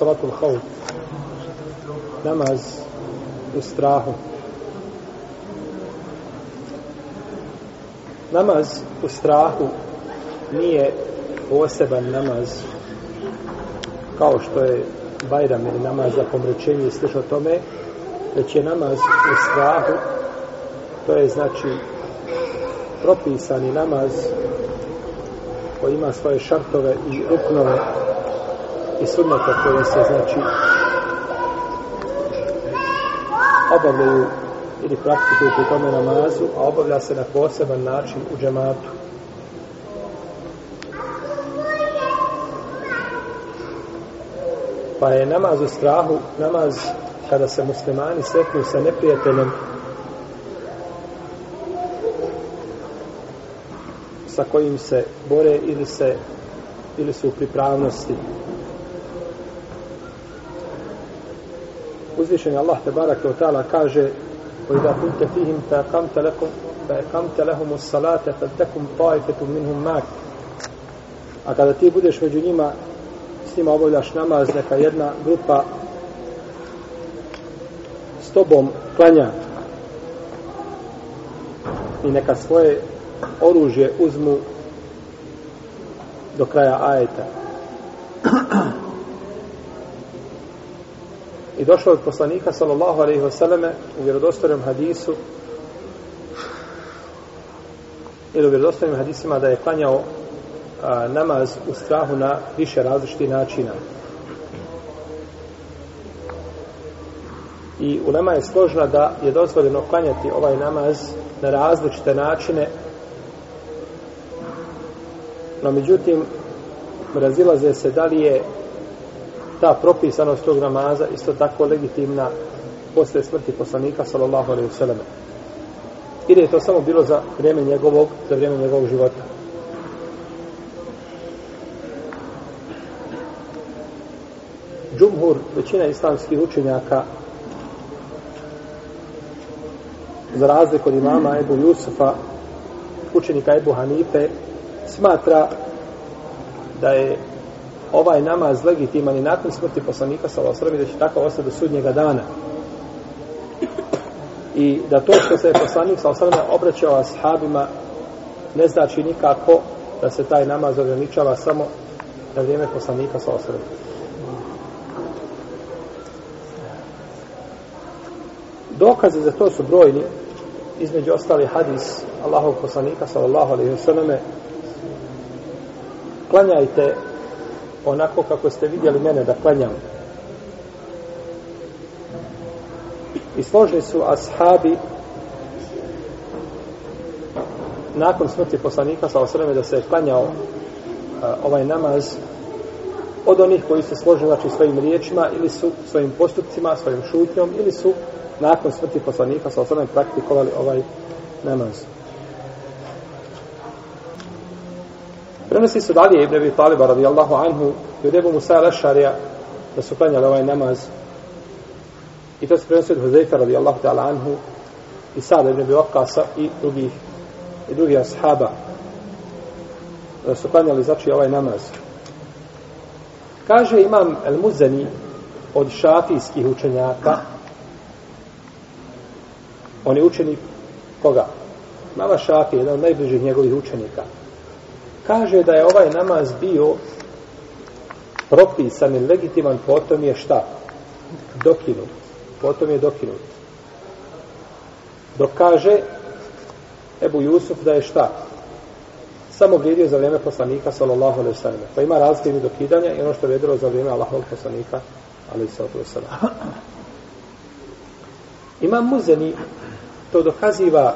salatul haul. Namaz u strahu. Namaz u strahu nije poseban namaz kao što je Bajram ili namaz za pomrećenje i o tome, već je namaz u strahu, to je znači propisani namaz koji ima svoje šartove i ruknove i srnata koje se znači obavljaju ili praktikuju pri tome namazu, a obavlja se na poseban način u džematu. Pa je namaz u strahu, namaz kada se muslimani sretnu sa neprijateljem, sa kojim se bore ili se ili su u pripravnosti uzvišen Allah te barak o ta'ala kaže koji da kunte fihim fa kamte lekom fa kamte lehumu salate fa tekum taifetu minhum mak a kada ti budeš među njima s njima obavljaš namaz neka jedna grupa s tobom klanja i neka svoje oružje uzmu do kraja ajeta I došlo od poslanika sallallahu alejhi ve selleme u vjerodostojnom hadisu ili u vjerodostojnim hadisima da je klanjao a, namaz u strahu na više različitih načina. I u nama je složna da je dozvoljeno klanjati ovaj namaz na različite načine, no međutim razilaze se da li je ta propisanost tog namaza isto tako legitimna posle smrti poslanika sallallahu alejhi ve selleme. Ili je to samo bilo za vrijeme njegovog, za vrijeme njegovog života. Džumhur, većina islamskih učenjaka, za razliku od imama Ebu Jusufa, učenika Ebu Hanipe, smatra da je ovaj namaz legitiman i nakon smrti poslanika sa osrami da će tako ostati do sudnjega dana. I da to što se je poslanik sa osrami obraćao ashabima ne znači nikako da se taj namaz ograničava samo na vrijeme poslanika sa osrami. Dokaze za to su brojni, između ostali hadis Allahov poslanika sallallahu alejhi ve selleme klanjajte onako kako ste vidjeli mene da klanjam. I složili su ashabi nakon smrti poslanika sa osreme da se je klanjao a, e, ovaj namaz od onih koji se složili znači, svojim riječima ili su svojim postupcima, svojim šutnjom ili su nakon smrti poslanika sa osreme praktikovali ovaj namaz. Namaz. Prenosi se dalje Ibn Abi Taliba radijallahu anhu i od Ebu Musa Lešarija da su klanjali ovaj namaz i to se prenosi od Huzeyfa radijallahu ta'ala anhu i sad Ibn Abi Vakasa i drugih i drugih ashaba da su klanjali znači ovaj namaz. Kaže imam El Muzani od šafijskih učenjaka on je učenik koga? Mama Šafija, jedan od najbližih njegovih učenika kaže da je ovaj namaz bio propisan i legitiman, potom je šta? Dokinut. Potom je dokinut. Dok kaže Ebu Jusuf da je šta? Samo vrijedio za vrijeme poslanika, sallallahu alaihi sallam. Pa ima razlike i dokidanja i ono što je vrijedilo za vrijeme Allahovog poslanika, alaihi sallallahu alaihi sallam. Imam Muzeni to dokaziva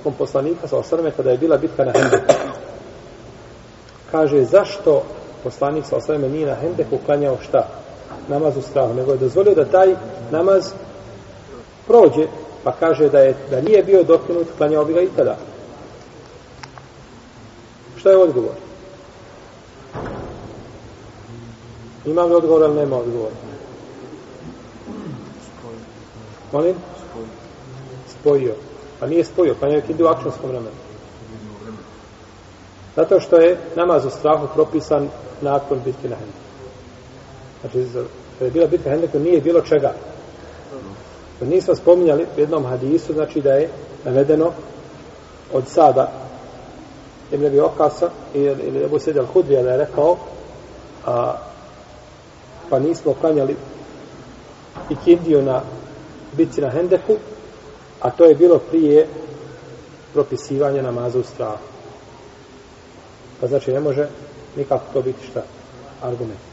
postupkom poslanika sa osrme kada je bila bitka na Hendeku. Kaže, zašto poslanik sa osrme nije na Hendeku klanjao šta? Namaz u strahu. Nego je dozvolio da taj namaz prođe, pa kaže da, je, da nije bio dokinut, klanjao bi ga i tada. Šta je odgovor? Imam li odgovor, ali nema odgovor? Molim? Spojio. Pa nije spojio, pa nije kidio u akšanskom vremenu. Zato što je namaz u strahu propisan nakon bitke na hendiku. Znači, kada je bila bitka na hendiku, nije bilo čega. Pa nismo spominjali u jednom hadisu, znači da je navedeno od sada Ibn Abi Okasa ili, ili Ebu Sedel Hudrija da je rekao a, pa nismo klanjali i kindiju na bitci na Hendeku, A to je bilo prije propisivanja namaza u strahu. Pa znači ne može nikako to biti šta? Argument.